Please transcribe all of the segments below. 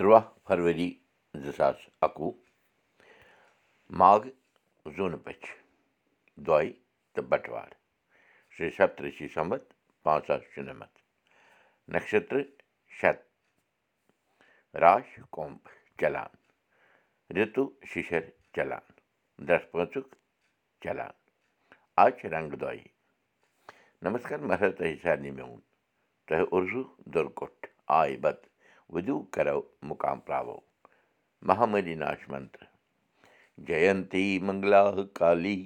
تُرٛواہ فرؤری زٕ ساس اَکوُہ ماگھ زوٗنہٕ بَچہِ دۄیہِ تہٕ بَٹوار شےٚ سَتتٕرٛشی سَمت پانٛژھ ساس شُنَمَتھ نَشترٕ شَت راش کومب چلان رِتُو شِشر چلان پٲنٛژُک چلان آز چھِ رنٛگہٕ دۄیہِ نمسکار مہراج تۄہہِ سارنٕے میون تۄہہِ اُرزوٗ دُرکوٚٹھ آے بت وُدوٗ کَرو مُقام پراوو مہاملی ناش منتر جینتی منگلا کالی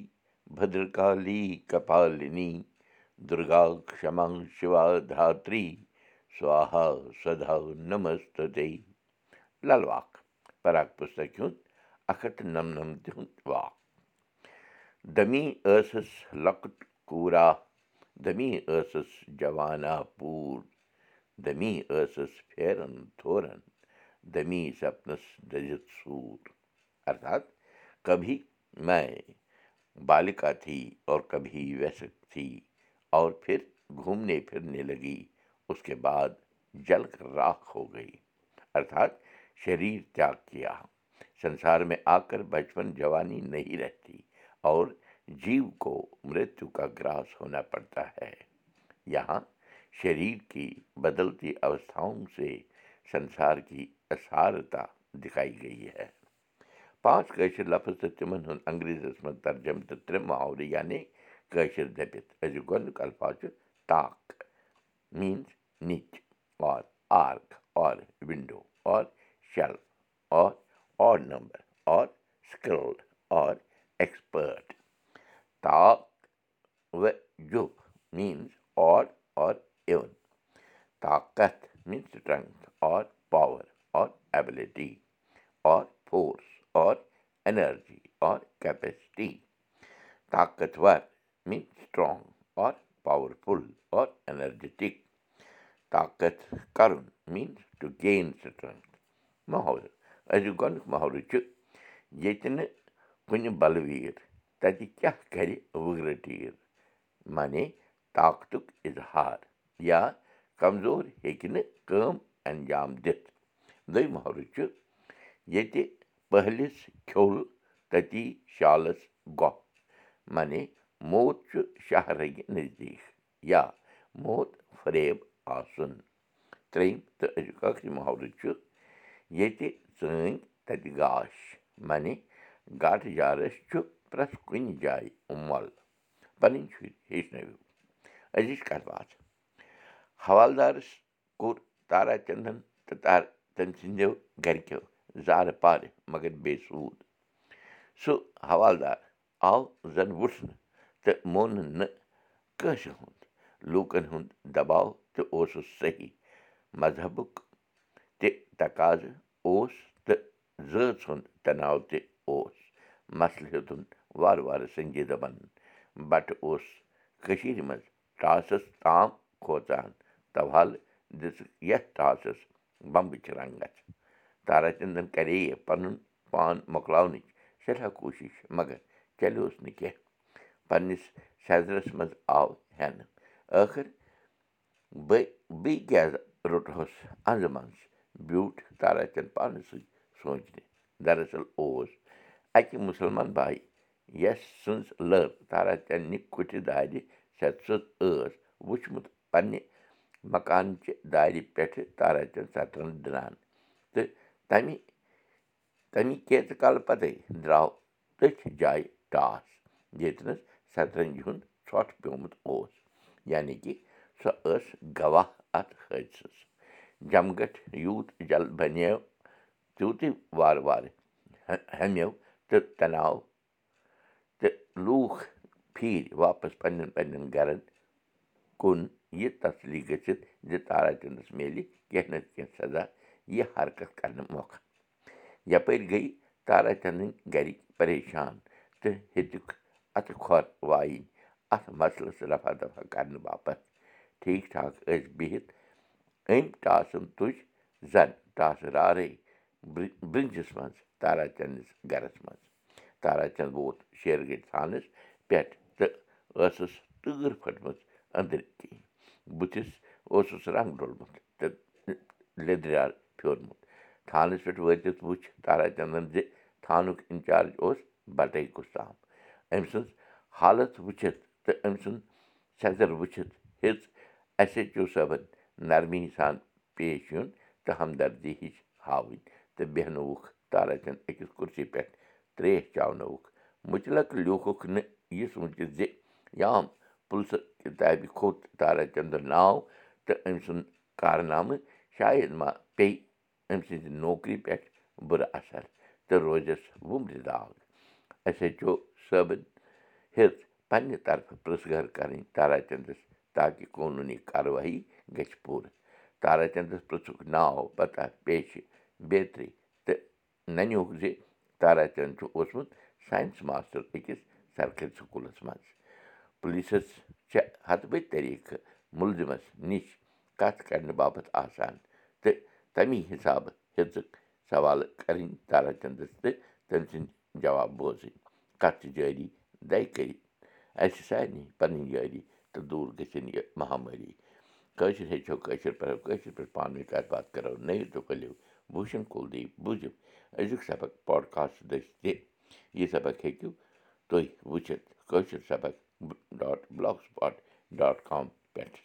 بدرکالی کپالنی دُرگا کما شِوا دھاتری سوہا سدا نمست لل واکھ پراک پُستک ہُنٛد اکھ ہَتھ تہٕ نَمنَمتہِ ہُنٛد واکھ دٔمی ٲسٕس لۄکُٹ کوٗرا دٔمی ٲسٕس دمہِ ٲسٕس فیرن تھورَن دمیٖ سپن سوٗر ارتھ کَب مےٚ بالِکا تھیٚو کَبی ویس تہِ پھِر گوٗمن فِرنی لگی اسہِ باد جلکراخ ہو گٔی ارتھ شریر تیاگ کیا سنٛسار مےٚ آ بچپن جانی نہ ریٚتِی اور جیو کو متس ہن پڑا ہے یہ शरीर की बदलती अवस्थाओं से संसार की असारता दिखाई गई है। पांच कैशर लफज شر کیٚنٛہہ بدل اَوِست यानी कैशर दबित ہیٚے پانٛژھ ताक मीन्स नीच और आर्क और विंडो और शल और और नंबर और स्किल्ड और एक्सपर्ट ताक व ایٚکسپرٹ मीन्स और और means strength or power or ability or force or energy or capacity. Takatvar means strong or powerful or energetic. Takat karun means to gain strength. Mahal أزیُک گۄڈنیُک محلہٕ چھُ ییٚتہِ نہٕ کُنہِ بَلویٖر تَتہِ کیٛاہ کَرِ وٕگرٕ ٹیٖر معنی طاقتُک اِظہار یا کمزور ہیٚکہِ نہٕ کٲم اَنجام دِتھ۔ دوٚیِم محلہٕ چھُ ییٚتہِ پٔہلِس کھیوٚل تٔتی شالَس گۄپھ۔ معنی موت چھُ شہرٕگہِ نزدیٖک یا موت فریب آسُن۔ ترٛیٚیِم تہٕ أزیُک ٲخری محلہٕ چھُ ییٚتہِ سٲنۍ تَتہِ گاش۔ معنی گاٹہٕ جارَس چھُ پرٛٮ۪تھ کُنہِ جایہِ مۄل پَنٕنۍ شُرۍ ہیٚچھنٲوِو۔ أزِچ کَتھ باتھ حوالدارَس کوٚر تارا چندن تہٕ تارٕ تٔمۍ سٕنٛدیو گَرِکیو زارٕ پارٕ مگر بیٚیہِ سوٗد۔ سُہ حوالدار آو زَن وٕچھنہٕ تہٕ مونُن نہٕ کٲنٛسہِ ہُنٛد لوٗکَن ہُنٛد دَباو تہٕ اوسُس صحیح۔ مذہبُک تہِ تقاضہٕ اوس تہٕ زٲژ ہُنٛد تناو تہِ اوس۔ مَسلہٕ ہیوٚتُن وارٕ وارٕ سنجیٖدٕ بَنُن بَٹہٕ اوس کٔشیٖرِ منٛز ٹاسَس تام کھوژان توالہٕ دِژٕکھ یَتھ ٹاسَس بمبٕچ رنٛگَت تارا چندن کَرے پَنُن پان مۄکلاونٕچ سٮ۪ٹھاہ کوٗشِش مگر چلیوس نہٕ کینٛہہ پنٛنِس سیزرَس منٛز آو ہٮ۪نہٕ ٲخٕر بہٕ بیٚیہِ کیٛازِ روٚٹہوس اَنٛزٕ منٛز بیوٗٹھ تارا چند پانَس سۭتۍ سونٛچنہِ دراصل اوس اَکہِ مُسلمان بایہِ یَس سٕنٛز لٔر تارا چنٛدنہِ کُٹھِ دارِ سٮ۪ت سٕژ ٲس وٕچھمُت پنٛنہِ مکانچہِ دارِ پٮ۪ٹھٕ چند سَترَن دِنان تہٕ تَمہِ تَمہِ کینٛژٕ کالہٕ پَتَے درٛاو تٔتھۍ جایہِ ٹاس ییٚتنَس سَترَنجہِ ہُنٛد ژھۄٹھ پیوٚمُت اوس یعنی کہِ سۄ ٲس گواہ اَتھ حٲدثَس جمگٹھ یوٗت جل بَنیو تیوٗتٕے وارٕ وارٕ ہٮ۪میو تہٕ تَناو تہٕ لوٗکھ پھیٖرۍ واپَس پنٛنٮ۪ن پنٛنٮ۪ن گَرَن کُن یہِ تسلی گٔژھِتھ زِ تارا چندَس میلہِ کینٛہہ نَتہٕ کینٛہہ سزا یہِ حرکت کَرنہٕ موقعہٕ۔ یَپٲرۍ گٔے تارا چندٕنۍ گَرِکۍ پریشان تہٕ ہیٚتِکھ اَتھٕ کھۄر وایِنۍ اَتھ مَسلَس رَفا دَفا کَرنہٕ باپَتھ۔ ٹھیٖک ٹھاک ٲسۍ بِہِتھ أمۍ ٹاسَن تُج زَن ٹاسہٕ رارَے بِرٛنٛجَس منٛز تارا چنٛدَس گَرَس منٛز۔ تارا چنٛد ووت شیر گٔٹۍ تھانَس پٮ۪ٹھ تہٕ ٲسٕس تۭر پھٔٹمٕژ أنٛدٕرۍ کِنۍ بٕتھِس اوسُس رنٛگ ڈوٚلمُت تہٕ لیٚدریٛار پھیوٗرمُت تھانَس پٮ۪ٹھ وٲتِتھ وٕچھ تارا چندن زِ تھانُک اِنچارٕج اوس بَٹَے گُستام أمۍ سٕنٛز حالت وٕچھِتھ تہٕ أمۍ سُنٛد سٮ۪زر وٕچھِتھ ہیٚژ اٮ۪س ایچ او صٲبَن نرمی سان پیش یُن تہٕ ہمدردی ہِش ہاوٕنۍ تہٕ بیٚہنووُکھ تارا چند أکِس کُرسی پٮ۪ٹھ ترٛیش چاونووُکھ مُتلق لیوٗکھُکھ نہٕ یہِ سوٗنٛچِتھ زِ یام پُلسہٕ کِتابہِ کھوٚت تارا چندُن ناو تہٕ أمۍ سُنٛد کارنامہٕ شاید ما پیٚیہِ أمۍ سٕنٛزِ نوکری پٮ۪ٹھ بُرٕ اثر تہٕ روزٮ۪س وُمرِ داغ اَسہِ ہیٚچو صٲبَن ہیٚژ پنٛنہِ طرفہٕ پرٛژھ گٔر کَرٕنۍ تارا چندَس تاکہِ قونوٗنی کاروٲیی گژھِ پوٗرٕ تارا چندَس پرٛژھُکھ ناو پتہ پیشہِ بیترِ تہٕ نَنیوکھ زِ تارا چند چھُ اوسمُت ساینس ماسٹر أکِس سرکٲرۍ سکوٗلَس منٛز پُلیٖسَس چھےٚ ہَتہٕ بٔدۍ طٔریٖقہٕ مُلزِمَس نِش کَتھ کَرنہٕ باپتھ آسان تہٕ تَمی حِسابہٕ ہیٚژٕکھ سوالہٕ کَرٕنۍ تارا چندَس تہٕ تٔمۍ سٕنٛدۍ جواب بوزٕنۍ۔ کَتھ چھِ جٲری دَے کٔرِتھ۔ اَسہِ سارنٕے پَنٕنۍ جٲری تہٕ دوٗر گٔژھِنۍ یہِ مہامٲری۔ کٲشِر ہیٚچھو کٲشِر پٲٹھۍ کٲشِر پٲٹھۍ پانہٕ ؤنۍ کَتھ باتھ کَرو نٔیِو تہٕ کٔلِو بوٗشن کُلدیپ بوٗزِو أزیُک سبق پاڈکاسٹ دٔسۍ تہِ یہِ سبق ہیٚکِو تُہۍ وٕچھِتھ Koshur Sabaq dot blogspot dot com پٮ۪ٹھ